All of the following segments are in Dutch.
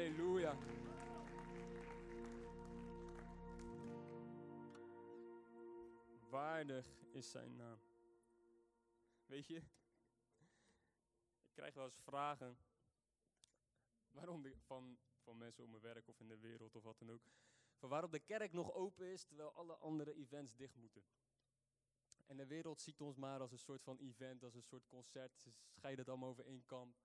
Halleluja. Waardig is zijn naam. Weet je, ik krijg wel eens vragen waarom van, van mensen op mijn werk of in de wereld of wat dan ook. Van waarom de kerk nog open is terwijl alle andere events dicht moeten. En de wereld ziet ons maar als een soort van event, als een soort concert. Ze scheiden het allemaal over één kamp.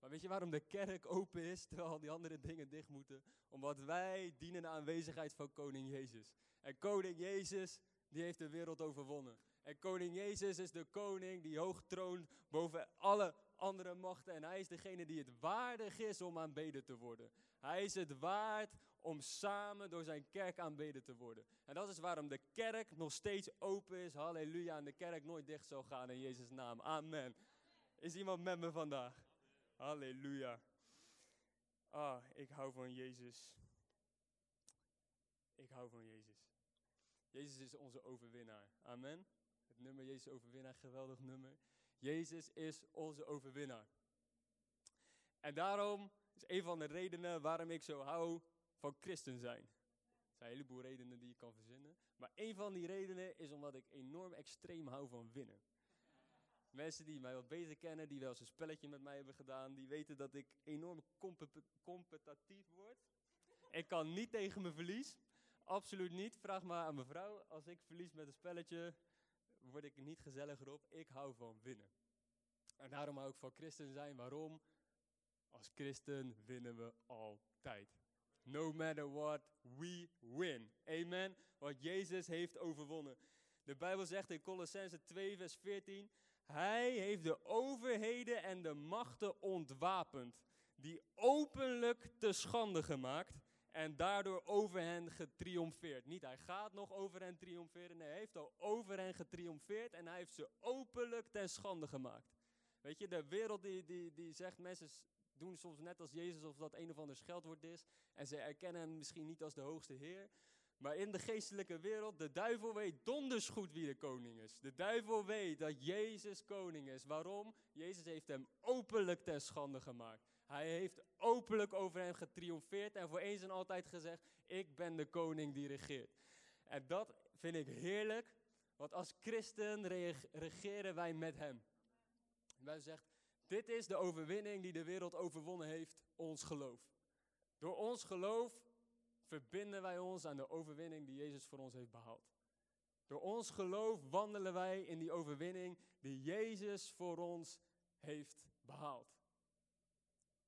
Maar weet je waarom de kerk open is terwijl al die andere dingen dicht moeten? Omdat wij dienen de aanwezigheid van Koning Jezus. En Koning Jezus, die heeft de wereld overwonnen. En Koning Jezus is de koning die hoog troont boven alle andere machten. En hij is degene die het waardig is om aanbeden te worden. Hij is het waard om samen door zijn kerk aanbeden te worden. En dat is waarom de kerk nog steeds open is. Halleluja. En de kerk nooit dicht zal gaan in Jezus' naam. Amen. Is iemand met me vandaag? Halleluja. Ah, ik hou van Jezus. Ik hou van Jezus. Jezus is onze overwinnaar. Amen. Het nummer Jezus overwinnaar, geweldig nummer. Jezus is onze overwinnaar. En daarom is een van de redenen waarom ik zo hou van christen zijn. Er zijn een heleboel redenen die je kan verzinnen. Maar een van die redenen is omdat ik enorm extreem hou van winnen. Mensen die mij wat beter kennen, die wel eens een spelletje met mij hebben gedaan, die weten dat ik enorm competitief word. Ik kan niet tegen mijn verlies. Absoluut niet. Vraag maar aan mijn vrouw. Als ik verlies met een spelletje, word ik niet gezelliger op. Ik hou van winnen. En daarom hou ik van christen zijn. Waarom? Als christen winnen we altijd. No matter what, we win. Amen. Want Jezus heeft overwonnen. De Bijbel zegt in Colossense 2, vers 14. Hij heeft de overheden en de machten ontwapend, die openlijk te schande gemaakt en daardoor over hen getriomfeerd. Niet hij gaat nog over hen triomferen, nee, hij heeft al over hen getriomfeerd en hij heeft ze openlijk ten schande gemaakt. Weet je, de wereld die, die, die zegt, mensen doen soms net als Jezus of dat een of ander scheldwoord is. En ze erkennen hem misschien niet als de hoogste Heer. Maar in de geestelijke wereld, de duivel weet donders goed wie de koning is. De duivel weet dat Jezus koning is. Waarom? Jezus heeft hem openlijk ten schande gemaakt. Hij heeft openlijk over hem getriomfeerd en voor eens en altijd gezegd, ik ben de koning die regeert. En dat vind ik heerlijk, want als christen regeren wij met hem. Wij zeggen, dit is de overwinning die de wereld overwonnen heeft, ons geloof. Door ons geloof verbinden wij ons aan de overwinning die Jezus voor ons heeft behaald. Door ons geloof wandelen wij in die overwinning die Jezus voor ons heeft behaald.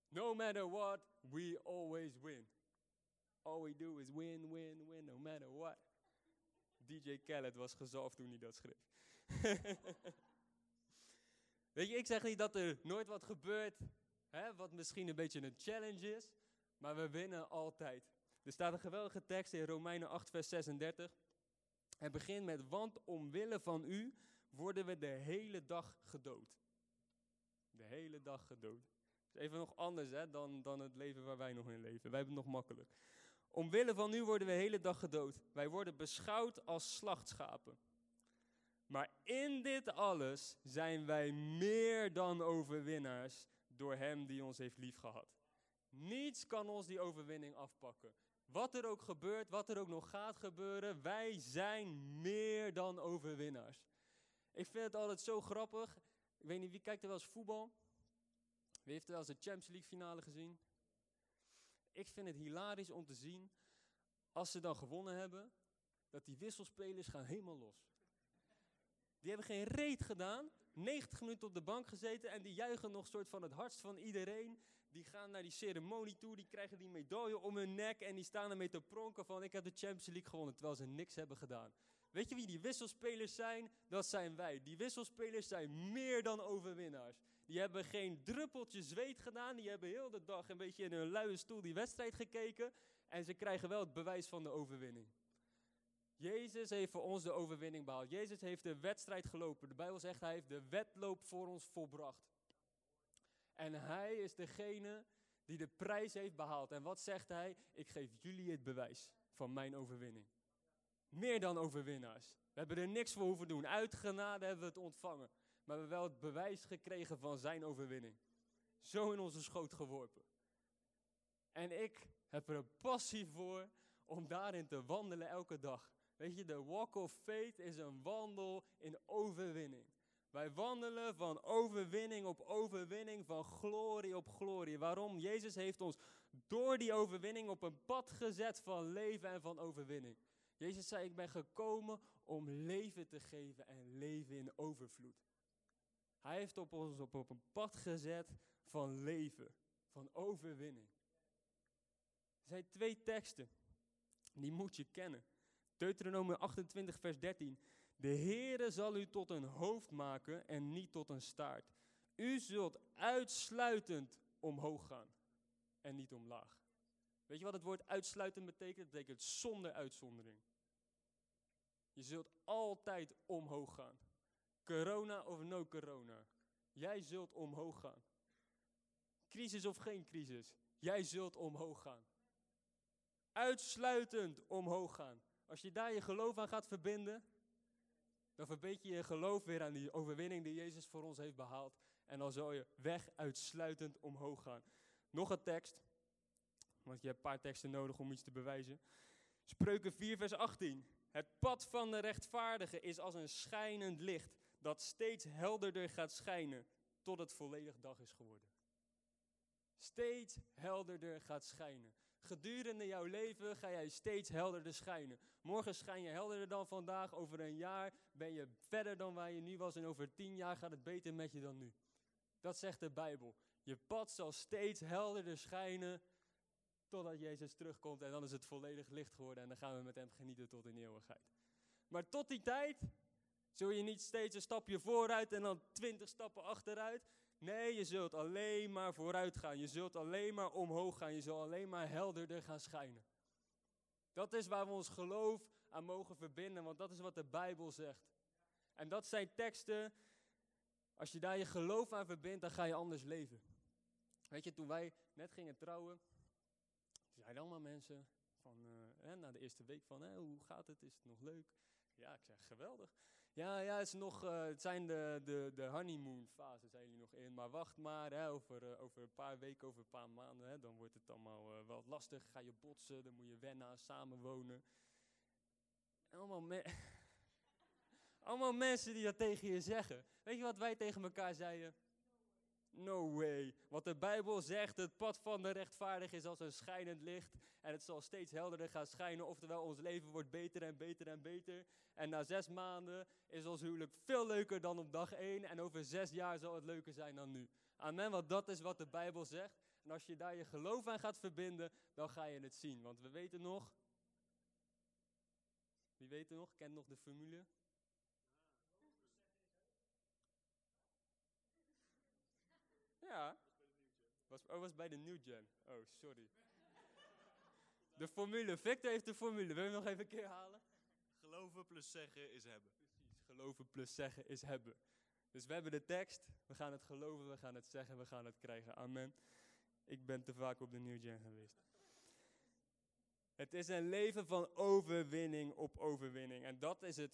No matter what, we always win. All we do is win, win, win, no matter what. DJ Khaled was gezalfd toen hij dat schreef. Weet je, ik zeg niet dat er nooit wat gebeurt, hè, wat misschien een beetje een challenge is, maar we winnen altijd. Er staat een geweldige tekst in Romeinen 8, vers 36. Het begint met, want omwille van u worden we de hele dag gedood. De hele dag gedood. even nog anders hè, dan, dan het leven waar wij nog in leven. Wij hebben het nog makkelijk. Omwille van u worden we de hele dag gedood. Wij worden beschouwd als slachtschapen. Maar in dit alles zijn wij meer dan overwinnaars door Hem die ons heeft liefgehad. Niets kan ons die overwinning afpakken. Wat er ook gebeurt, wat er ook nog gaat gebeuren, wij zijn meer dan overwinnaars. Ik vind het altijd zo grappig. Ik weet niet, wie kijkt er wel eens voetbal? Wie heeft er wel eens de Champions League finale gezien? Ik vind het hilarisch om te zien, als ze dan gewonnen hebben, dat die wisselspelers gaan helemaal los. Die hebben geen reet gedaan, 90 minuten op de bank gezeten en die juichen nog soort van het hardst van iedereen. Die gaan naar die ceremonie toe, die krijgen die medaille om hun nek en die staan ermee te pronken van ik heb de Champions League gewonnen, terwijl ze niks hebben gedaan. Weet je wie die wisselspelers zijn? Dat zijn wij. Die wisselspelers zijn meer dan overwinnaars. Die hebben geen druppeltje zweet gedaan. Die hebben heel de dag een beetje in hun luie stoel die wedstrijd gekeken. En ze krijgen wel het bewijs van de overwinning. Jezus heeft voor ons de overwinning behaald. Jezus heeft de wedstrijd gelopen. De Bijbel zegt hij heeft de wedloop voor ons volbracht. En hij is degene die de prijs heeft behaald. En wat zegt hij? Ik geef jullie het bewijs van mijn overwinning. Meer dan overwinnaars. We hebben er niks voor hoeven doen. Uit genade hebben we het ontvangen. Maar we hebben wel het bewijs gekregen van zijn overwinning. Zo in onze schoot geworpen. En ik heb er een passie voor om daarin te wandelen elke dag. Weet je, de walk of faith is een wandel in overwinning. Wij wandelen van overwinning op overwinning, van glorie op glorie. Waarom? Jezus heeft ons door die overwinning op een pad gezet van leven en van overwinning. Jezus zei, ik ben gekomen om leven te geven en leven in overvloed. Hij heeft op ons op, op een pad gezet van leven, van overwinning. Er zijn twee teksten, die moet je kennen. Deuteronomium 28, vers 13. De Heere zal u tot een hoofd maken en niet tot een staart. U zult uitsluitend omhoog gaan en niet omlaag. Weet je wat het woord uitsluitend betekent? Het betekent zonder uitzondering. Je zult altijd omhoog gaan. Corona of no corona. Jij zult omhoog gaan. Crisis of geen crisis. Jij zult omhoog gaan. Uitsluitend omhoog gaan. Als je daar je geloof aan gaat verbinden, dan verbeet je je geloof weer aan die overwinning die Jezus voor ons heeft behaald. En dan zal je weg uitsluitend omhoog gaan. Nog een tekst, want je hebt een paar teksten nodig om iets te bewijzen. Spreuken 4, vers 18. Het pad van de rechtvaardige is als een schijnend licht dat steeds helderder gaat schijnen tot het volledig dag is geworden. Steeds helderder gaat schijnen. Gedurende jouw leven ga jij steeds helderder schijnen. Morgen schijn je helderder dan vandaag. Over een jaar ben je verder dan waar je nu was. En over tien jaar gaat het beter met je dan nu. Dat zegt de Bijbel. Je pad zal steeds helderder schijnen totdat Jezus terugkomt. En dan is het volledig licht geworden. En dan gaan we met hem genieten tot in eeuwigheid. Maar tot die tijd zul je niet steeds een stapje vooruit en dan twintig stappen achteruit. Nee, je zult alleen maar vooruit gaan. Je zult alleen maar omhoog gaan. Je zult alleen maar helderder gaan schijnen. Dat is waar we ons geloof aan mogen verbinden, want dat is wat de Bijbel zegt. En dat zijn teksten, als je daar je geloof aan verbindt, dan ga je anders leven. Weet je, toen wij net gingen trouwen, zeiden allemaal mensen van, uh, na de eerste week van, hoe gaat het, is het nog leuk? Ja, ik zeg, geweldig. Ja, ja, het, is nog, uh, het zijn de, de, de honeymoon fase zijn jullie nog in. Maar wacht maar, hè, over, uh, over een paar weken, over een paar maanden, hè, dan wordt het allemaal uh, wel lastig. Ga je botsen, dan moet je wennen, samenwonen. Allemaal, allemaal mensen die dat tegen je zeggen. Weet je wat wij tegen elkaar zeiden? No way. Wat de Bijbel zegt, het pad van de rechtvaardig is als een schijnend licht. En het zal steeds helderder gaan schijnen. Oftewel, ons leven wordt beter en beter en beter. En na zes maanden is ons huwelijk veel leuker dan op dag één. En over zes jaar zal het leuker zijn dan nu. Amen, want dat is wat de Bijbel zegt. En als je daar je geloof aan gaat verbinden, dan ga je het zien. Want we weten nog. Wie weet er nog? Kent nog de formule? Ja. Was, oh, was bij de New Gen. Oh, sorry. De formule. Victor heeft de formule. Wil je nog even een keer halen? Geloven plus zeggen is hebben. Precies. Geloven plus zeggen is hebben. Dus we hebben de tekst. We gaan het geloven, we gaan het zeggen, we gaan het krijgen. Amen. Ik ben te vaak op de New Gen geweest. Het is een leven van overwinning op overwinning. En dat is het,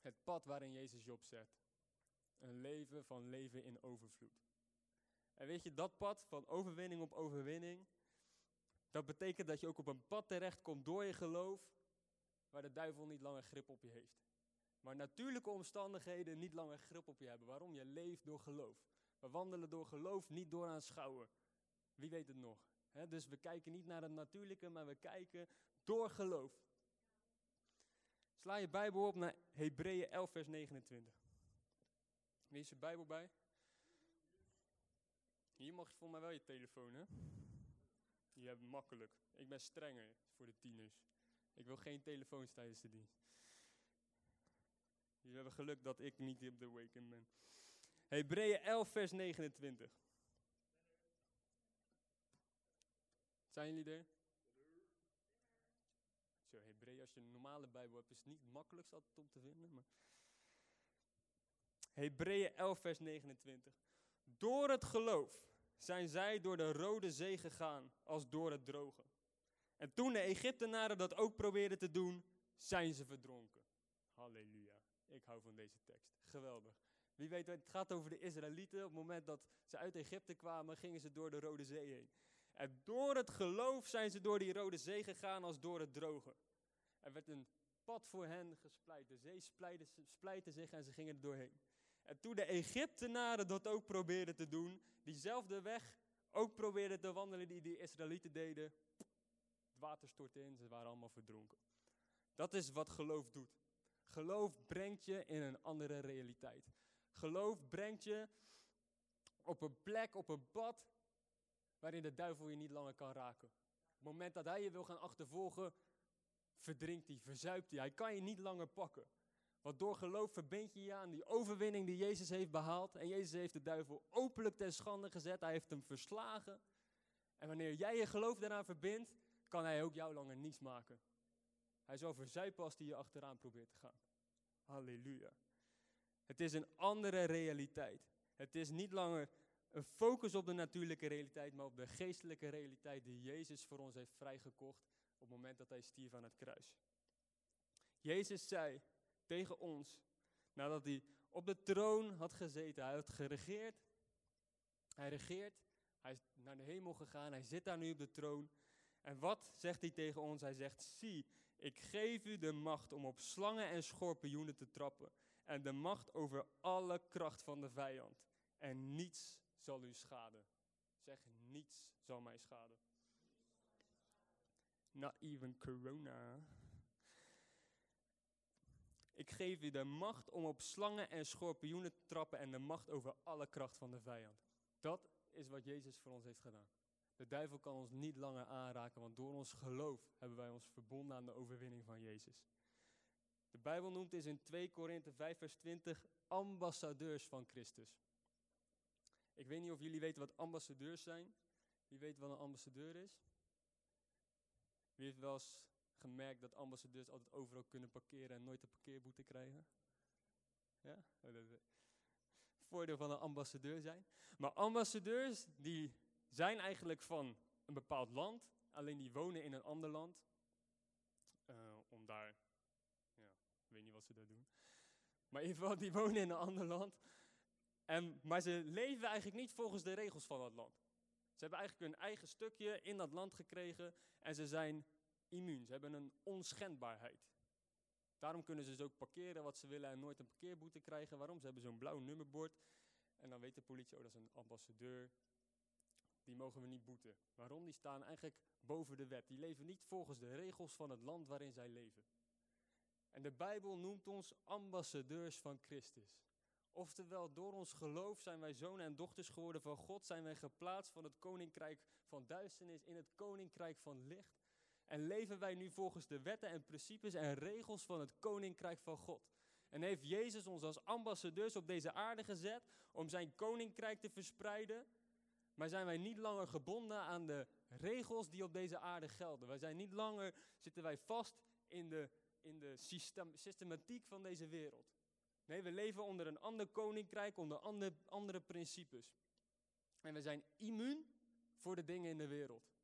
het pad waarin Jezus je opzet. Een leven van leven in overvloed. En weet je, dat pad van overwinning op overwinning, dat betekent dat je ook op een pad terechtkomt door je geloof, waar de duivel niet langer grip op je heeft. Maar natuurlijke omstandigheden niet langer grip op je hebben. Waarom? Je leeft door geloof. We wandelen door geloof, niet door aanschouwen. Wie weet het nog? dus we kijken niet naar het natuurlijke, maar we kijken door geloof. Sla je Bijbel op naar Hebreeën 11, vers 29. Lees je Bijbel bij. Hier mag je voor mij wel je telefoon, hè? Je hebt makkelijk. Ik ben strenger voor de tieners. Ik wil geen telefoons tijdens de dienst. Jullie hebben geluk dat ik niet op de weekend ben. Hebreeën 11, vers 29. Zijn jullie er? Zo, Hebreeën, als je een normale Bijbel hebt, is het niet makkelijk altijd om te vinden. Maar... Hebreeën 11, vers 29. Door het geloof zijn zij door de Rode Zee gegaan als door het droge. En toen de Egyptenaren dat ook probeerden te doen, zijn ze verdronken. Halleluja. Ik hou van deze tekst. Geweldig. Wie weet, het gaat over de Israëlieten. Op het moment dat ze uit Egypte kwamen, gingen ze door de Rode Zee heen. En door het geloof zijn ze door die Rode Zee gegaan als door het droge. Er werd een pad voor hen gespleit. De zee splijtte, zich en ze gingen er doorheen. En toen de Egyptenaren dat ook probeerden te doen, diezelfde weg ook probeerden te wandelen die de Israëlieten deden, het water stortte in, ze waren allemaal verdronken. Dat is wat geloof doet. Geloof brengt je in een andere realiteit. Geloof brengt je op een plek, op een pad, waarin de duivel je niet langer kan raken. Op het moment dat hij je wil gaan achtervolgen, verdrinkt hij, verzuipt hij. Hij kan je niet langer pakken. Want door geloof verbind je je aan die overwinning die Jezus heeft behaald. En Jezus heeft de duivel openlijk ten schande gezet. Hij heeft hem verslagen. En wanneer jij je geloof daaraan verbindt, kan hij ook jou langer niets maken. Hij zal verzuipen als hij je achteraan probeert te gaan. Halleluja. Het is een andere realiteit. Het is niet langer een focus op de natuurlijke realiteit, maar op de geestelijke realiteit die Jezus voor ons heeft vrijgekocht op het moment dat hij stierf aan het kruis. Jezus zei tegen ons, nadat hij op de troon had gezeten, hij had geregeerd, hij regeert, hij is naar de hemel gegaan, hij zit daar nu op de troon. En wat zegt hij tegen ons? Hij zegt, zie, ik geef u de macht om op slangen en schorpioenen te trappen en de macht over alle kracht van de vijand. En niets zal u schaden. Zeg, niets zal mij schaden. Not even corona. Ik geef u de macht om op slangen en schorpioenen te trappen en de macht over alle kracht van de vijand. Dat is wat Jezus voor ons heeft gedaan. De duivel kan ons niet langer aanraken, want door ons geloof hebben wij ons verbonden aan de overwinning van Jezus. De Bijbel noemt is in 2 Korinthe 5 vers 20 ambassadeurs van Christus. Ik weet niet of jullie weten wat ambassadeurs zijn. Wie weet wat een ambassadeur is? Wie heeft wel eens gemerkt dat ambassadeurs altijd overal kunnen parkeren en nooit een parkeerboete krijgen? Ja? Oh, voordeel van een ambassadeur zijn. Maar ambassadeurs die zijn eigenlijk van een bepaald land, alleen die wonen in een ander land. Uh, om daar, ja, ik weet niet wat ze daar doen. Maar in ieder geval, die wonen in een ander land. En, maar ze leven eigenlijk niet volgens de regels van dat land. Ze hebben eigenlijk hun eigen stukje in dat land gekregen en ze zijn immuun. Ze hebben een onschendbaarheid. Daarom kunnen ze dus ook parkeren wat ze willen en nooit een parkeerboete krijgen. Waarom? Ze hebben zo'n blauw nummerbord. En dan weet de politie, oh dat is een ambassadeur. Die mogen we niet boeten. Waarom? Die staan eigenlijk boven de wet. Die leven niet volgens de regels van het land waarin zij leven. En de Bijbel noemt ons ambassadeurs van Christus. Oftewel, door ons geloof zijn wij zonen en dochters geworden van God, zijn wij geplaatst van het koninkrijk van duisternis in het koninkrijk van licht. En leven wij nu volgens de wetten en principes en regels van het koninkrijk van God. En heeft Jezus ons als ambassadeurs op deze aarde gezet om zijn koninkrijk te verspreiden. Maar zijn wij niet langer gebonden aan de regels die op deze aarde gelden. Wij zijn niet langer, zitten wij vast in de, in de systematiek van deze wereld. Nee, we leven onder een ander koninkrijk, onder andere, andere principes. En we zijn immuun voor de dingen in de wereld.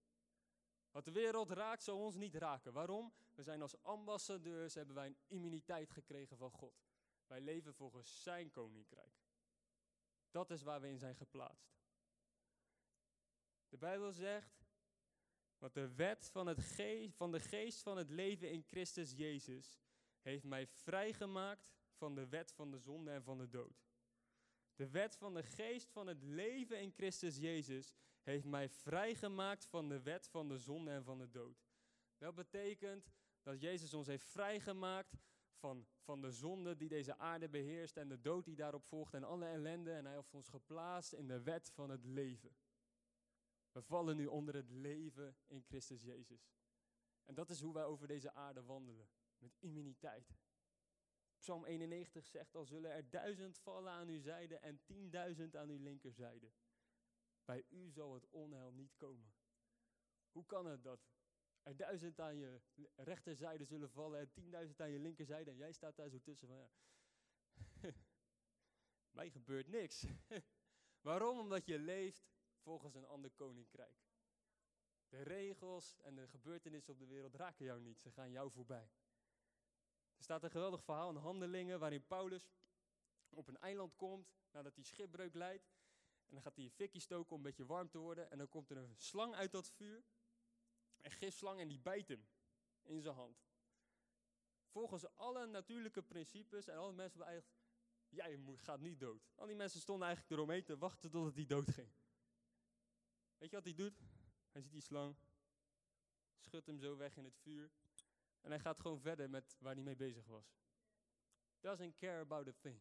Wat de wereld raakt, zal ons niet raken. Waarom? We zijn als ambassadeurs, hebben wij een immuniteit gekregen van God. Wij leven volgens zijn koninkrijk. Dat is waar we in zijn geplaatst. De Bijbel zegt, want de wet van, het van de geest van het leven in Christus Jezus heeft mij vrijgemaakt van de wet van de zonde en van de dood. De wet van de geest van het leven in Christus Jezus heeft mij vrijgemaakt van de wet van de zonde en van de dood. Dat betekent dat Jezus ons heeft vrijgemaakt van, van de zonde die deze aarde beheerst en de dood die daarop volgt en alle ellende. En hij heeft ons geplaatst in de wet van het leven. We vallen nu onder het leven in Christus Jezus. En dat is hoe wij over deze aarde wandelen, met immuniteit. Psalm 91 zegt, al zullen er duizend vallen aan uw zijde en tienduizend aan uw linkerzijde. Bij u zal het onheil niet komen. Hoe kan het dat er duizend aan je rechterzijde zullen vallen en tienduizend aan je linkerzijde en jij staat daar zo tussen van ja, mij gebeurt niks. Waarom? Omdat je leeft volgens een ander koninkrijk. De regels en de gebeurtenissen op de wereld raken jou niet, ze gaan jou voorbij. Er staat een geweldig verhaal in Handelingen waarin Paulus op een eiland komt nadat hij schipbreuk leidt. En dan gaat hij een fikje stoken om een beetje warm te worden. En dan komt er een slang uit dat vuur. Een gifslang en die bijt hem in zijn hand. Volgens alle natuurlijke principes en alle mensen eigenlijk, jij gaat niet dood. Al die mensen stonden eigenlijk eromheen te wachten totdat hij dood ging. Weet je wat hij doet? Hij ziet die slang, schudt hem zo weg in het vuur. En hij gaat gewoon verder met waar hij mee bezig was. Doesn't care about a thing.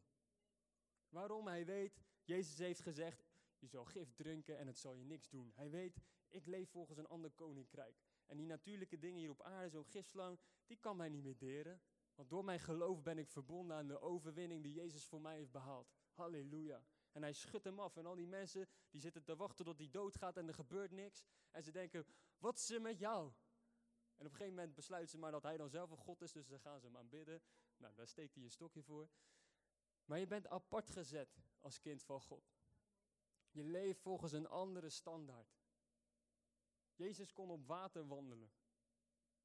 Waarom? Hij weet, Jezus heeft gezegd, je zal gif drinken en het zal je niks doen. Hij weet, ik leef volgens een ander koninkrijk. En die natuurlijke dingen hier op aarde, zo'n gifslang, die kan mij niet meer deren. Want door mijn geloof ben ik verbonden aan de overwinning die Jezus voor mij heeft behaald. Halleluja. En hij schudt hem af. En al die mensen die zitten te wachten tot hij doodgaat en er gebeurt niks. En ze denken, wat is er met jou? En op een gegeven moment besluiten ze maar dat hij dan zelf een God is, dus dan gaan ze hem aanbidden. Nou, daar steekt hij een stokje voor. Maar je bent apart gezet als kind van God. Je leeft volgens een andere standaard. Jezus kon op water wandelen.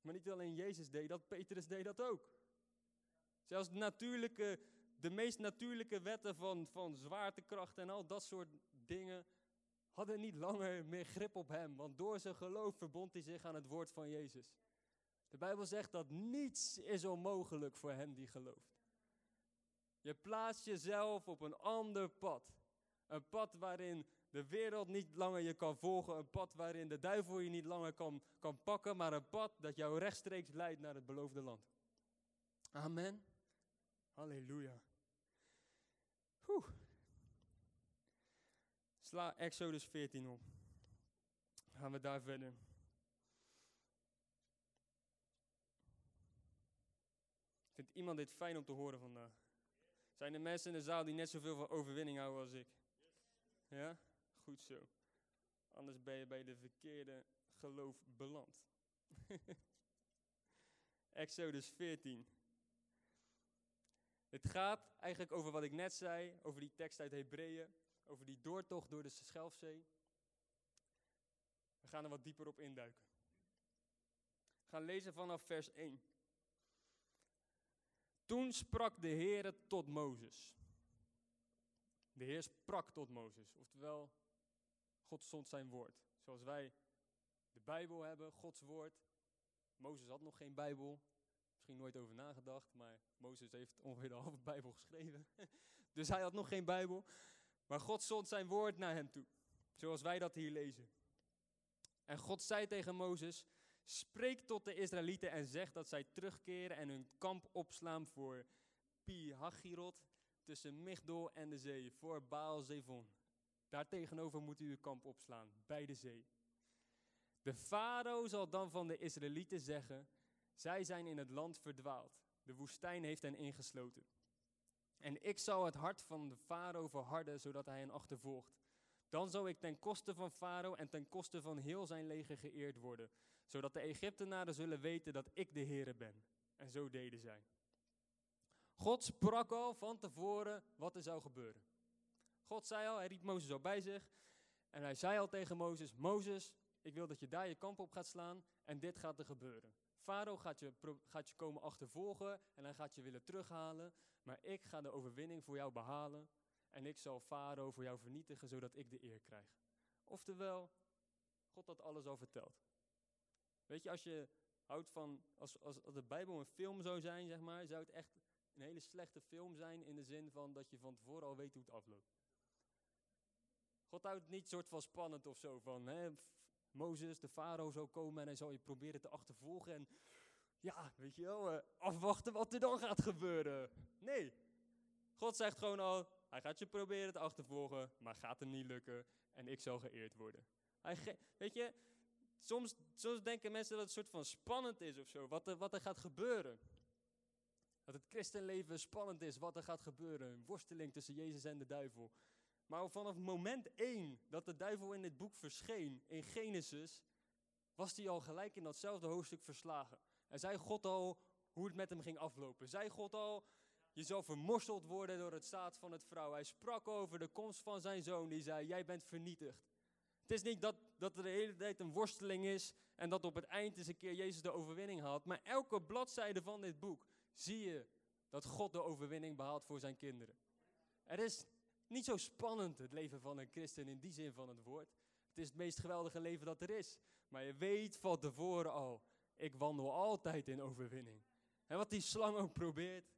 Maar niet alleen Jezus deed dat, Petrus deed dat ook. Zelfs natuurlijke, de meest natuurlijke wetten van, van zwaartekracht en al dat soort dingen hadden niet langer meer grip op hem. Want door zijn geloof verbond hij zich aan het woord van Jezus. De Bijbel zegt dat niets is onmogelijk voor hem die gelooft. Je plaatst jezelf op een ander pad. Een pad waarin de wereld niet langer je kan volgen. Een pad waarin de duivel je niet langer kan, kan pakken. Maar een pad dat jou rechtstreeks leidt naar het beloofde land. Amen. Halleluja. Oeh. Sla Exodus 14 op. Gaan we daar verder. Vindt iemand dit fijn om te horen vandaag? Zijn er mensen in de zaal die net zoveel van overwinning houden als ik? Ja? Goed zo. Anders ben je bij de verkeerde geloof beland. Exodus 14. Het gaat eigenlijk over wat ik net zei, over die tekst uit Hebreeën, over die doortocht door de Schelfzee. We gaan er wat dieper op induiken. We gaan lezen vanaf vers 1. Toen sprak de Heer tot Mozes. De Heer sprak tot Mozes, oftewel God stond zijn woord. Zoals wij de Bijbel hebben, Gods woord. Mozes had nog geen Bijbel, misschien nooit over nagedacht, maar Mozes heeft ongeveer de halve Bijbel geschreven. dus hij had nog geen Bijbel. Maar God zond zijn woord naar hem toe, zoals wij dat hier lezen. En God zei tegen Mozes, spreek tot de Israëlieten en zeg dat zij terugkeren en hun kamp opslaan voor Pi Hachirot, tussen Migdol en de zee, voor Baal Zevon. Daartegenover moet u uw kamp opslaan, bij de zee. De farao zal dan van de Israëlieten zeggen, zij zijn in het land verdwaald. De woestijn heeft hen ingesloten. En ik zal het hart van de farao verharden, zodat hij hen achtervolgt. Dan zal ik ten koste van farao en ten koste van heel zijn leger geëerd worden, zodat de Egyptenaren zullen weten dat ik de Heere ben. En zo deden zij. God sprak al van tevoren wat er zou gebeuren. God zei al, hij riep Mozes al bij zich. En hij zei al tegen Mozes, Mozes, ik wil dat je daar je kamp op gaat slaan en dit gaat er gebeuren. Farao gaat je, gaat je komen achtervolgen en hij gaat je willen terughalen. Maar ik ga de overwinning voor jou behalen. En ik zal Farao voor jou vernietigen, zodat ik de eer krijg. Oftewel, God had alles al verteld. Weet je, als je houdt van, als, als, als de Bijbel een film zou zijn, zeg maar, zou het echt een hele slechte film zijn in de zin van dat je van tevoren al weet hoe het afloopt. God houdt niet soort van spannend of zo van, hè, Mozes, de farao zou komen en hij zal je proberen te achtervolgen en ja, weet je wel, uh, afwachten wat er dan gaat gebeuren. Nee, God zegt gewoon al, hij gaat je proberen te achtervolgen, maar gaat hem niet lukken en ik zal geëerd worden. Hij weet je, soms, soms denken mensen dat het soort van spannend is of zo, wat er, wat er gaat gebeuren. Dat het christenleven spannend is, wat er gaat gebeuren. Een worsteling tussen Jezus en de duivel. Maar vanaf moment 1 dat de duivel in dit boek verscheen, in Genesis, was hij al gelijk in datzelfde hoofdstuk verslagen. En zei God al hoe het met hem ging aflopen. Zei God al, je zal vermorseld worden door het zaad van het vrouw. Hij sprak over de komst van zijn zoon, die zei, jij bent vernietigd. Het is niet dat, dat er de hele tijd een worsteling is en dat op het eind eens een keer Jezus de overwinning haalt. Maar elke bladzijde van dit boek zie je dat God de overwinning behaalt voor zijn kinderen. Er is niet zo spannend, het leven van een christen in die zin van het woord. Het is het meest geweldige leven dat er is. Maar je weet van tevoren al, ik wandel altijd in overwinning. En wat die slang ook probeert,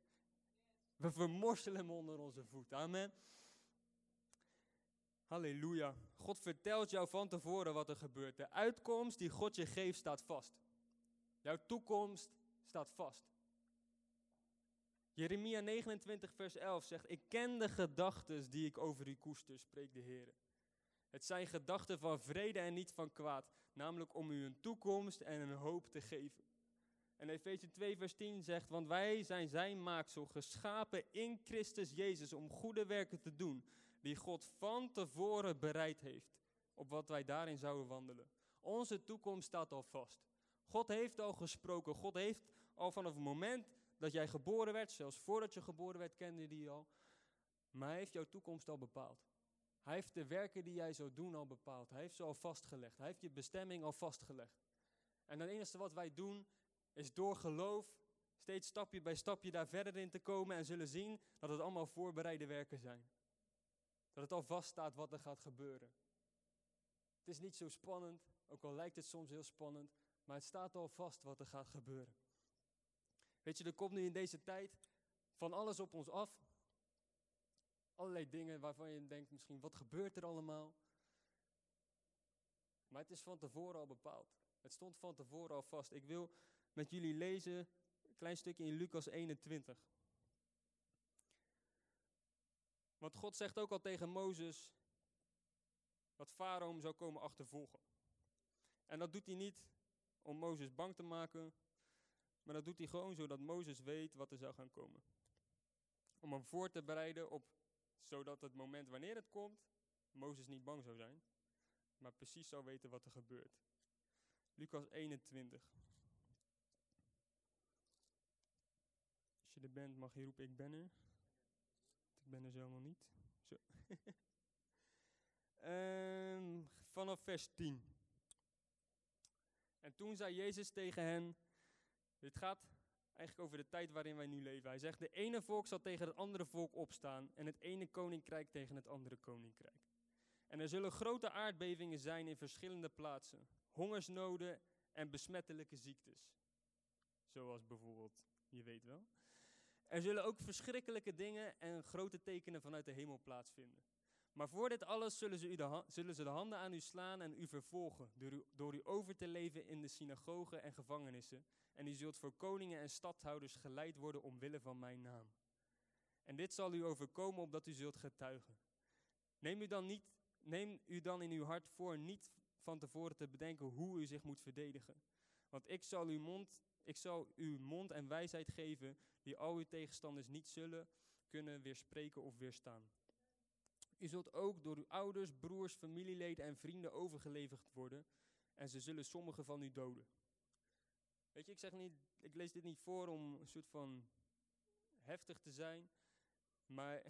we vermorselen hem onder onze voet. Amen. Halleluja. God vertelt jou van tevoren wat er gebeurt. De uitkomst die God je geeft staat vast. Jouw toekomst staat vast. Jeremia 29, vers 11 zegt: Ik ken de gedachten die ik over u koester, spreekt de Heer. Het zijn gedachten van vrede en niet van kwaad, namelijk om u een toekomst en een hoop te geven. En Efeze 2, vers 10 zegt: Want wij zijn zijn maaksel, geschapen in Christus Jezus om goede werken te doen, die God van tevoren bereid heeft, op wat wij daarin zouden wandelen. Onze toekomst staat al vast. God heeft al gesproken. God heeft al vanaf het moment dat jij geboren werd, zelfs voordat je geboren werd, kende die al. Maar hij heeft jouw toekomst al bepaald. Hij heeft de werken die jij zou doen al bepaald. Hij heeft ze al vastgelegd. Hij heeft je bestemming al vastgelegd. En het enige wat wij doen, is door geloof steeds stapje bij stapje daar verder in te komen en zullen zien dat het allemaal voorbereide werken zijn. Dat het al vaststaat wat er gaat gebeuren. Het is niet zo spannend, ook al lijkt het soms heel spannend, maar het staat al vast wat er gaat gebeuren. Weet je, er komt nu in deze tijd van alles op ons af. Allerlei dingen waarvan je denkt misschien, wat gebeurt er allemaal? Maar het is van tevoren al bepaald. Het stond van tevoren al vast. Ik wil met jullie lezen een klein stukje in Lucas 21. Want God zegt ook al tegen Mozes dat Farao hem zou komen achtervolgen. En dat doet hij niet om Mozes bang te maken, maar dat doet hij gewoon zodat Mozes weet wat er zou gaan komen. Om hem voor te bereiden op, zodat het moment wanneer het komt, Mozes niet bang zou zijn, maar precies zou weten wat er gebeurt. Lucas 21. Als je er bent, mag je roepen, ik ben er. Ik ben er zo niet. Zo. Ehm, vanaf vers 10. En toen zei Jezus tegen hen, dit gaat eigenlijk over de tijd waarin wij nu leven. Hij zegt, de ene volk zal tegen het andere volk opstaan en het ene koninkrijk tegen het andere koninkrijk. En er zullen grote aardbevingen zijn in verschillende plaatsen, hongersnoden en besmettelijke ziektes. Zoals bijvoorbeeld, je weet wel. Er zullen ook verschrikkelijke dingen en grote tekenen vanuit de hemel plaatsvinden. Maar voor dit alles zullen ze, u de, zullen ze de handen aan u slaan en u vervolgen, door u, over te leven in de synagogen en gevangenissen. En u zult voor koningen en stadhouders geleid worden omwille van mijn naam. En dit zal u overkomen opdat u zult getuigen. Neem u dan, niet, neem u dan in uw hart voor niet van tevoren te bedenken hoe u zich moet verdedigen. Want ik zal uw mond, ik zal uw mond en wijsheid geven die al uw tegenstanders niet zullen kunnen weerspreken of weerstaan. U zult ook door uw ouders, broers, familieleden en vrienden overgeleverd worden en ze zullen sommigen van u doden. Weet je, ik zeg niet, ik lees dit niet voor om een soort van heftig te zijn, maar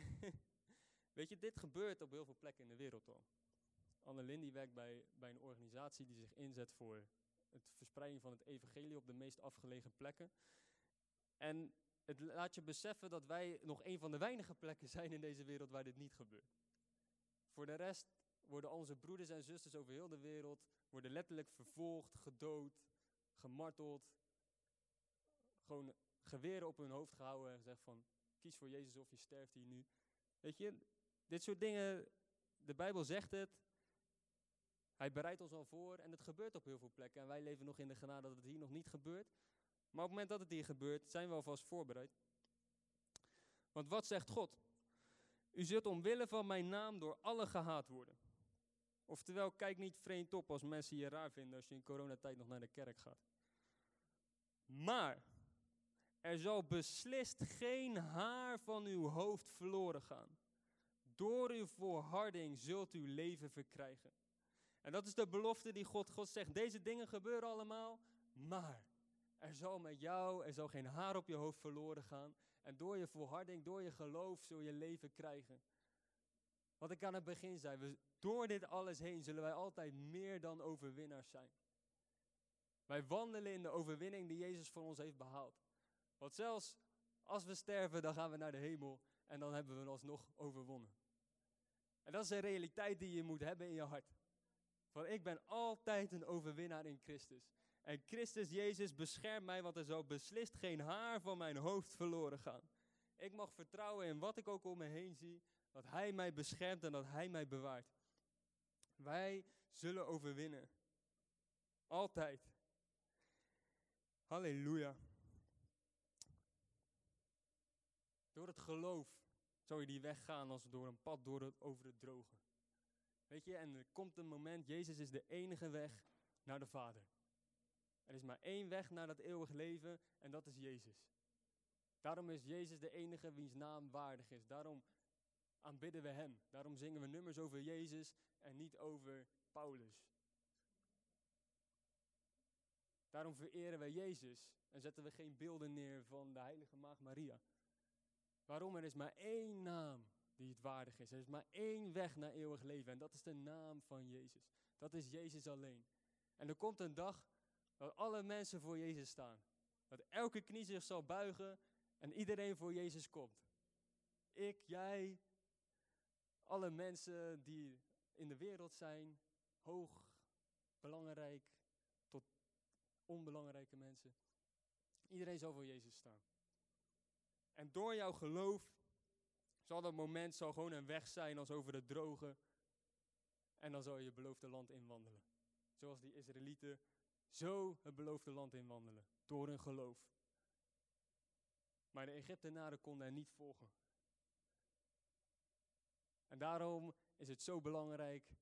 weet je, dit gebeurt op heel veel plekken in de wereld al. Annelien die werkt bij, bij een organisatie die zich inzet voor het verspreiding van het evangelie op de meest afgelegen plekken. En het laat je beseffen dat wij nog een van de weinige plekken zijn in deze wereld waar dit niet gebeurt. Voor de rest worden onze broeders en zusters over heel de wereld worden letterlijk vervolgd, gedood, gemarteld, gewoon geweren op hun hoofd gehouden en gezegd van kies voor Jezus of je sterft hier nu. Weet je, dit soort dingen, de Bijbel zegt het, hij bereidt ons al voor en het gebeurt op heel veel plekken. En wij leven nog in de genade dat het hier nog niet gebeurt. Maar op het moment dat het hier gebeurt, zijn we alvast voorbereid. Want wat zegt God? U zult omwille van mijn naam door allen gehaat worden. Oftewel, kijk niet vreemd op als mensen je raar vinden als je in coronatijd nog naar de kerk gaat. Maar er zal beslist geen haar van uw hoofd verloren gaan. Door uw volharding zult u leven verkrijgen. En dat is de belofte die God, God zegt. Deze dingen gebeuren allemaal, maar er zal met jou, er zal geen haar op je hoofd verloren gaan. En door je volharding, door je geloof, zul je leven krijgen. Wat ik aan het begin zei, we, door dit alles heen zullen wij altijd meer dan overwinnaars zijn. Wij wandelen in de overwinning die Jezus voor ons heeft behaald. Want zelfs als we sterven, dan gaan we naar de hemel en dan hebben we alsnog overwonnen. En dat is een realiteit die je moet hebben in je hart. Van ik ben altijd een overwinnaar in Christus. En Christus Jezus beschermt mij, want er zal beslist geen haar van mijn hoofd verloren gaan. Ik mag vertrouwen in wat ik ook om me heen zie, dat Hij mij beschermt en dat Hij mij bewaart. Wij zullen overwinnen. Altijd. Halleluja. Door het geloof zou je die weg gaan als door een pad door het, over het droge. Weet je, en er komt een moment, Jezus is de enige weg naar de Vader. Er is maar één weg naar dat eeuwig leven en dat is Jezus. Daarom is Jezus de enige wiens naam waardig is. Daarom aanbidden we Hem. Daarom zingen we nummers over Jezus en niet over Paulus. Daarom vereren wij Jezus en zetten we geen beelden neer van de heilige maagd Maria. Waarom? Er is maar één naam die het waardig is. Er is maar één weg naar eeuwig leven en dat is de naam van Jezus. Dat is Jezus alleen. En er komt een dag dat alle mensen voor Jezus staan. Dat elke knie zich zal buigen en iedereen voor Jezus komt. Ik, jij, alle mensen die in de wereld zijn, hoog, belangrijk, tot onbelangrijke mensen. Iedereen zal voor Jezus staan. En door jouw geloof zal dat moment zal gewoon een weg zijn als over het droge. En dan zal je beloofde land inwandelen. Zoals die Israëlieten zo het beloofde land inwandelen. Door hun geloof. Maar de Egyptenaren konden er niet volgen. En daarom is het zo belangrijk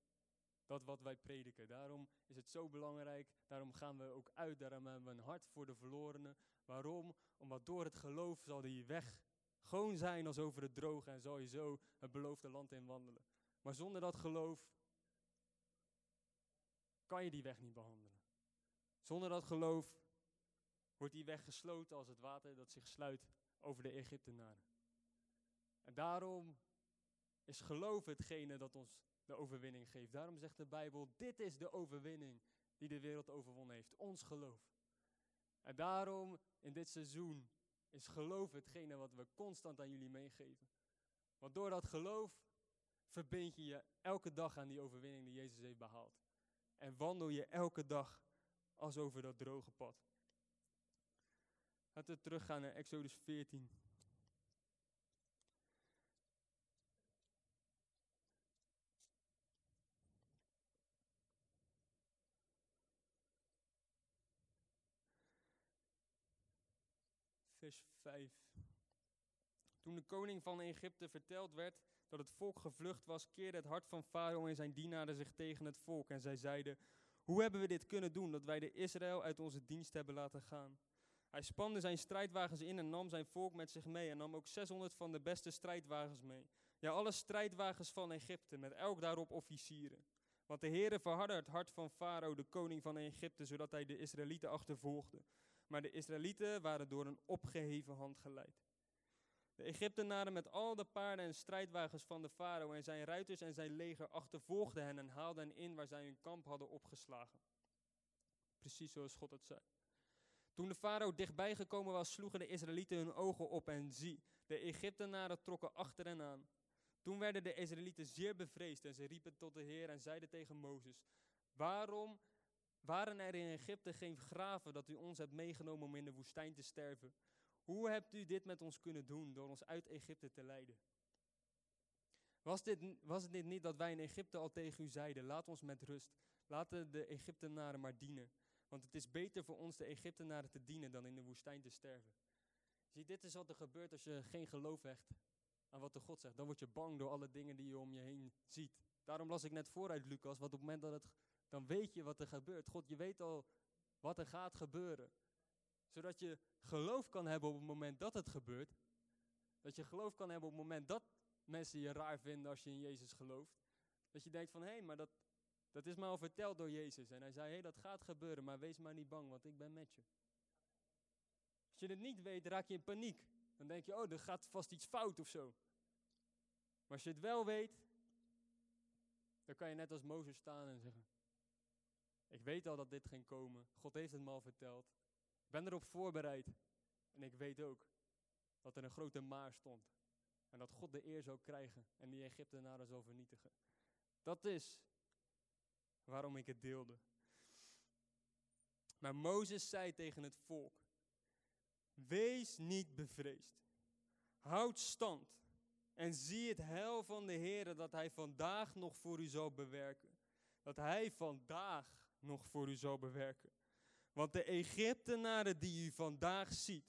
dat wat wij prediken. Daarom is het zo belangrijk. Daarom gaan we ook uit. Daarom hebben we een hart voor de verlorenen. Waarom? Omdat door het geloof zal die weg gewoon zijn als over het droge en zal je zo het beloofde land inwandelen. Maar zonder dat geloof kan je die weg niet behandelen. Zonder dat geloof wordt die weg gesloten als het water dat zich sluit over de Egyptenaren. En daarom is geloof hetgene dat ons de overwinning geeft. Daarom zegt de Bijbel, dit is de overwinning die de wereld overwonnen heeft. Ons geloof. En daarom in dit seizoen is geloof hetgene wat we constant aan jullie meegeven. Want door dat geloof verbind je je elke dag aan die overwinning die Jezus heeft behaald. En wandel je elke dag als over dat droge pad. Laten we teruggaan naar Exodus 14. Vers 5. Toen de koning van Egypte verteld werd dat het volk gevlucht was, keerde het hart van Farao en zijn dienaren zich tegen het volk. En zij zeiden, hoe hebben we dit kunnen doen, dat wij de Israël uit onze dienst hebben laten gaan? Hij spande zijn strijdwagens in en nam zijn volk met zich mee en nam ook 600 van de beste strijdwagens mee. Ja, alle strijdwagens van Egypte, met elk daarop officieren. Want de Heere verhardde het hart van Farao, de koning van Egypte, zodat hij de Israëlieten achtervolgde. Maar de Israëlieten waren door een opgeheven hand geleid. De Egyptenaren met al de paarden en strijdwagens van de farao en zijn ruiters en zijn leger achtervolgden hen en haalden hen in waar zij hun kamp hadden opgeslagen. Precies zoals God het zei. Toen de farao dichtbij gekomen was, sloegen de Israëlieten hun ogen op en zie, de Egyptenaren trokken achter hen aan. Toen werden de Israëlieten zeer bevreesd en ze riepen tot de Heer en zeiden tegen Mozes, waarom waren er in Egypte geen graven dat u ons hebt meegenomen om in de woestijn te sterven? Hoe hebt u dit met ons kunnen doen door ons uit Egypte te leiden? Was, dit, was het dit niet dat wij in Egypte al tegen u zeiden, laat ons met rust, laten de Egyptenaren maar dienen. Want het is beter voor ons de Egyptenaren te dienen dan in de woestijn te sterven. Zie, dit is wat er gebeurt als je geen geloof hecht aan wat de God zegt. Dan word je bang door alle dingen die je om je heen ziet. Daarom las ik net vooruit Lucas, want op het moment dat het, dan weet je wat er gebeurt. God, je weet al wat er gaat gebeuren. Zodat je geloof kan hebben op het moment dat het gebeurt. Dat je geloof kan hebben op het moment dat mensen je raar vinden als je in Jezus gelooft. Dat je denkt van, hé, hey, maar dat, dat is mij al verteld door Jezus. En hij zei, hé, hey, dat gaat gebeuren, maar wees maar niet bang, want ik ben met je. Als je het niet weet, raak je in paniek. Dan denk je, oh, er gaat vast iets fout of zo. Maar als je het wel weet, dan kan je net als Mozes staan en zeggen, ik weet al dat dit ging komen. God heeft het me al verteld. Ik ben erop voorbereid. En ik weet ook dat er een grote maar stond. Maar dat God de eer zou krijgen en die Egyptenaren zou vernietigen. Dat is waarom ik het deelde. Maar Mozes zei tegen het volk: Wees niet bevreesd. Houd stand en zie het heil van de Heer dat Hij vandaag nog voor u zal bewerken. Dat Hij vandaag nog voor u zal bewerken. Want de Egyptenaren die u vandaag ziet,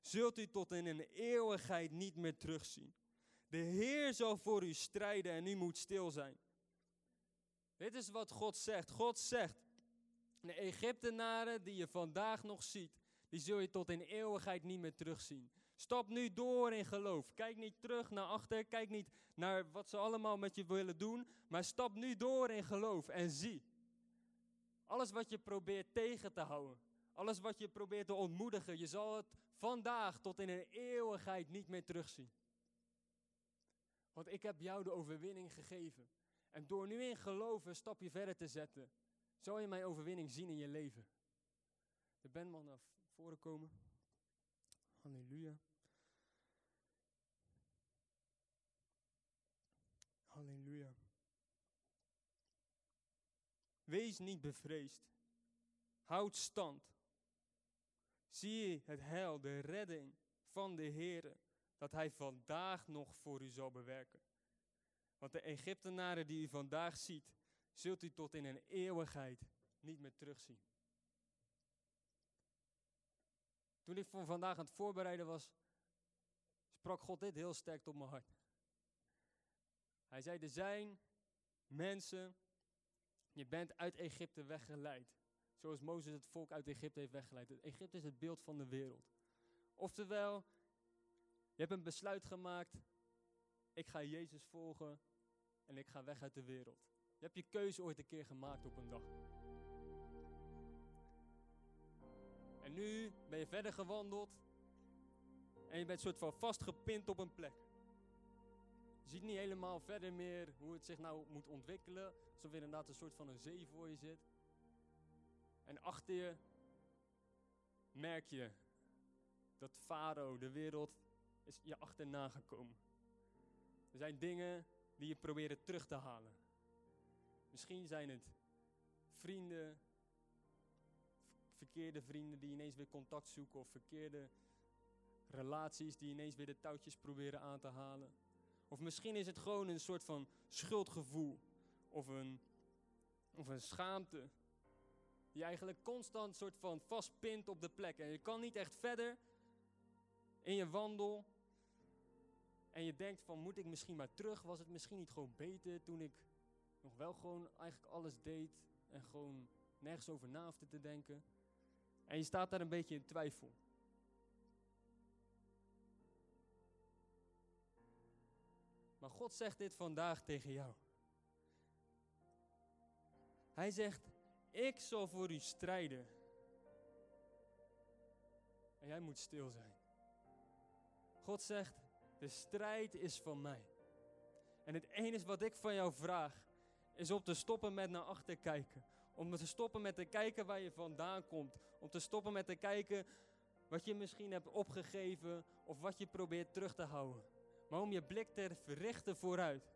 zult u tot in een eeuwigheid niet meer terugzien. De Heer zal voor u strijden en u moet stil zijn. Dit is wat God zegt. God zegt, de Egyptenaren die je vandaag nog ziet, die zul je tot in eeuwigheid niet meer terugzien. Stap nu door in geloof. Kijk niet terug naar achter. Kijk niet naar wat ze allemaal met je willen doen. Maar stap nu door in geloof en zie. Alles wat je probeert tegen te houden. Alles wat je probeert te ontmoedigen. Je zal het vandaag tot in een eeuwigheid niet meer terugzien. Want ik heb jou de overwinning gegeven. En door nu in geloof een stapje verder te zetten, zal je mijn overwinning zien in je leven. De band mag naar voren komen. Halleluja. Wees niet bevreesd. Houd stand. Zie het heil, de redding van de Heer, dat Hij vandaag nog voor u zal bewerken. Want de Egyptenaren die u vandaag ziet, zult u tot in een eeuwigheid niet meer terugzien. Toen ik voor vandaag aan het voorbereiden was, sprak God dit heel sterk op mijn hart. Hij zei, er zijn mensen, je bent uit Egypte weggeleid. Zoals Mozes het volk uit Egypte heeft weggeleid. Egypte is het beeld van de wereld. Oftewel, je hebt een besluit gemaakt, ik ga Jezus volgen en ik ga weg uit de wereld. Je hebt je keuze ooit een keer gemaakt op een dag. En nu ben je verder gewandeld en je bent soort van vastgepind op een plek. Je ziet niet helemaal verder meer hoe het zich nou moet ontwikkelen. Alsof er inderdaad een soort van een zee voor je zit. En achter je merk je dat Farao, de wereld, is je achterna gekomen. Er zijn dingen die je proberen terug te halen. Misschien zijn het vrienden, verkeerde vrienden die ineens weer contact zoeken of verkeerde relaties die ineens weer de touwtjes proberen aan te halen. Of misschien is het gewoon een soort van schuldgevoel of een, of een schaamte die eigenlijk constant soort van vastpint op de plek. En je kan niet echt verder in je wandel. En je denkt van, moet ik misschien maar terug? Was het misschien niet gewoon beter toen ik nog wel gewoon eigenlijk alles deed en gewoon nergens over na hoefde te denken? En je staat daar een beetje in twijfel. God zegt dit vandaag tegen jou. Hij zegt, ik zal voor u strijden. En jij moet stil zijn. God zegt, de strijd is van mij. En het enige wat ik van jou vraag, is om te stoppen met naar achter kijken. Om te stoppen met te kijken waar je vandaan komt. Om te stoppen met te kijken wat je misschien hebt opgegeven of wat je probeert terug te houden. Maar om je blik te verrichten vooruit.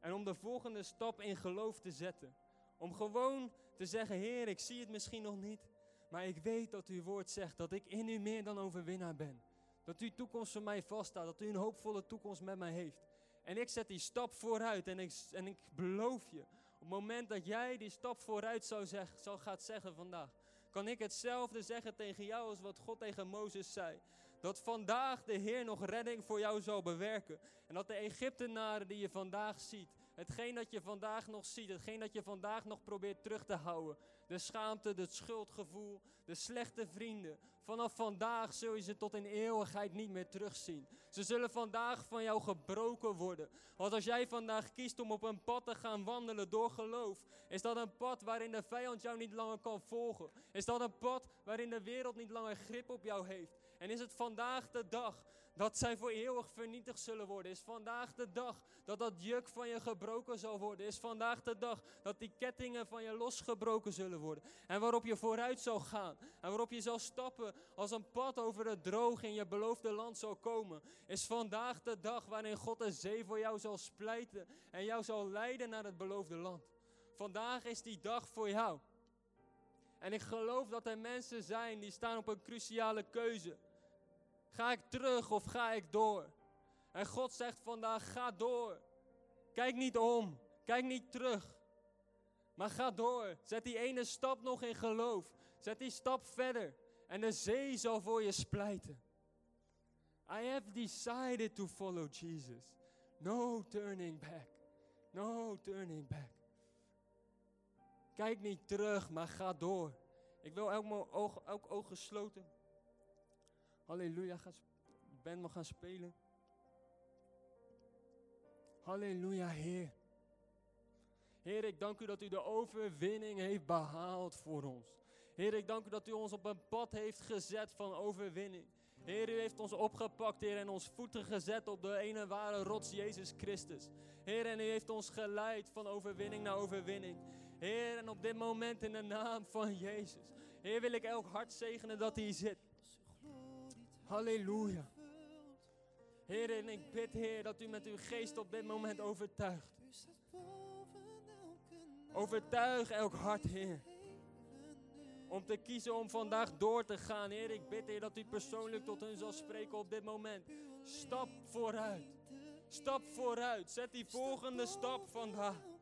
En om de volgende stap in geloof te zetten. Om gewoon te zeggen, Heer, ik zie het misschien nog niet. Maar ik weet dat uw woord zegt dat ik in u meer dan overwinnaar ben. Dat uw toekomst voor mij vaststaat. Dat u een hoopvolle toekomst met mij heeft. En ik zet die stap vooruit en ik, en ik beloof je, op het moment dat jij die stap vooruit zou zeg, zal gaat zeggen vandaag, kan ik hetzelfde zeggen tegen jou als wat God tegen Mozes zei. Dat vandaag de Heer nog redding voor jou zal bewerken. En dat de Egyptenaren die je vandaag ziet, hetgeen dat je vandaag nog ziet, hetgeen dat je vandaag nog probeert terug te houden, de schaamte, het schuldgevoel, de slechte vrienden, vanaf vandaag zul je ze tot in eeuwigheid niet meer terugzien. Ze zullen vandaag van jou gebroken worden. Want als jij vandaag kiest om op een pad te gaan wandelen door geloof, is dat een pad waarin de vijand jou niet langer kan volgen. Is dat een pad waarin de wereld niet langer grip op jou heeft. En is het vandaag de dag dat zij voor eeuwig vernietigd zullen worden? Is vandaag de dag dat dat juk van je gebroken zal worden? Is vandaag de dag dat die kettingen van je losgebroken zullen worden? En waarop je vooruit zal gaan. En waarop je zal stappen als een pad over het droog in je beloofde land zal komen. Is vandaag de dag waarin God de zee voor jou zal splijten. En jou zal leiden naar het beloofde land. Vandaag is die dag voor jou. En ik geloof dat er mensen zijn die staan op een cruciale keuze. Ga ik terug of ga ik door? En God zegt vandaag, ga door. Kijk niet om, kijk niet terug. Maar ga door. Zet die ene stap nog in geloof. Zet die stap verder. En de zee zal voor je splijten. I have decided to follow Jesus. No turning back. No turning back. Kijk niet terug, maar ga door. Ik wil elk oog, elk oog gesloten. Halleluja, ga, ben me gaan spelen. Halleluja, Heer. Heer, ik dank u dat u de overwinning heeft behaald voor ons. Heer, ik dank u dat u ons op een pad heeft gezet van overwinning. Heer, u heeft ons opgepakt, Heer, en ons voeten gezet op de ene ware rots, Jezus Christus. Heer, en u heeft ons geleid van overwinning naar overwinning. Heer, en op dit moment in de naam van Jezus. Heer, wil ik elk hart zegenen dat hier zit. Halleluja. Heer, en ik bid, Heer, dat u met uw geest op dit moment overtuigt. Overtuig elk hart, Heer. Om te kiezen om vandaag door te gaan, Heer. Ik bid, Heer, dat u persoonlijk tot hen zal spreken op dit moment. Stap vooruit. Stap vooruit. Zet die volgende stap vandaag.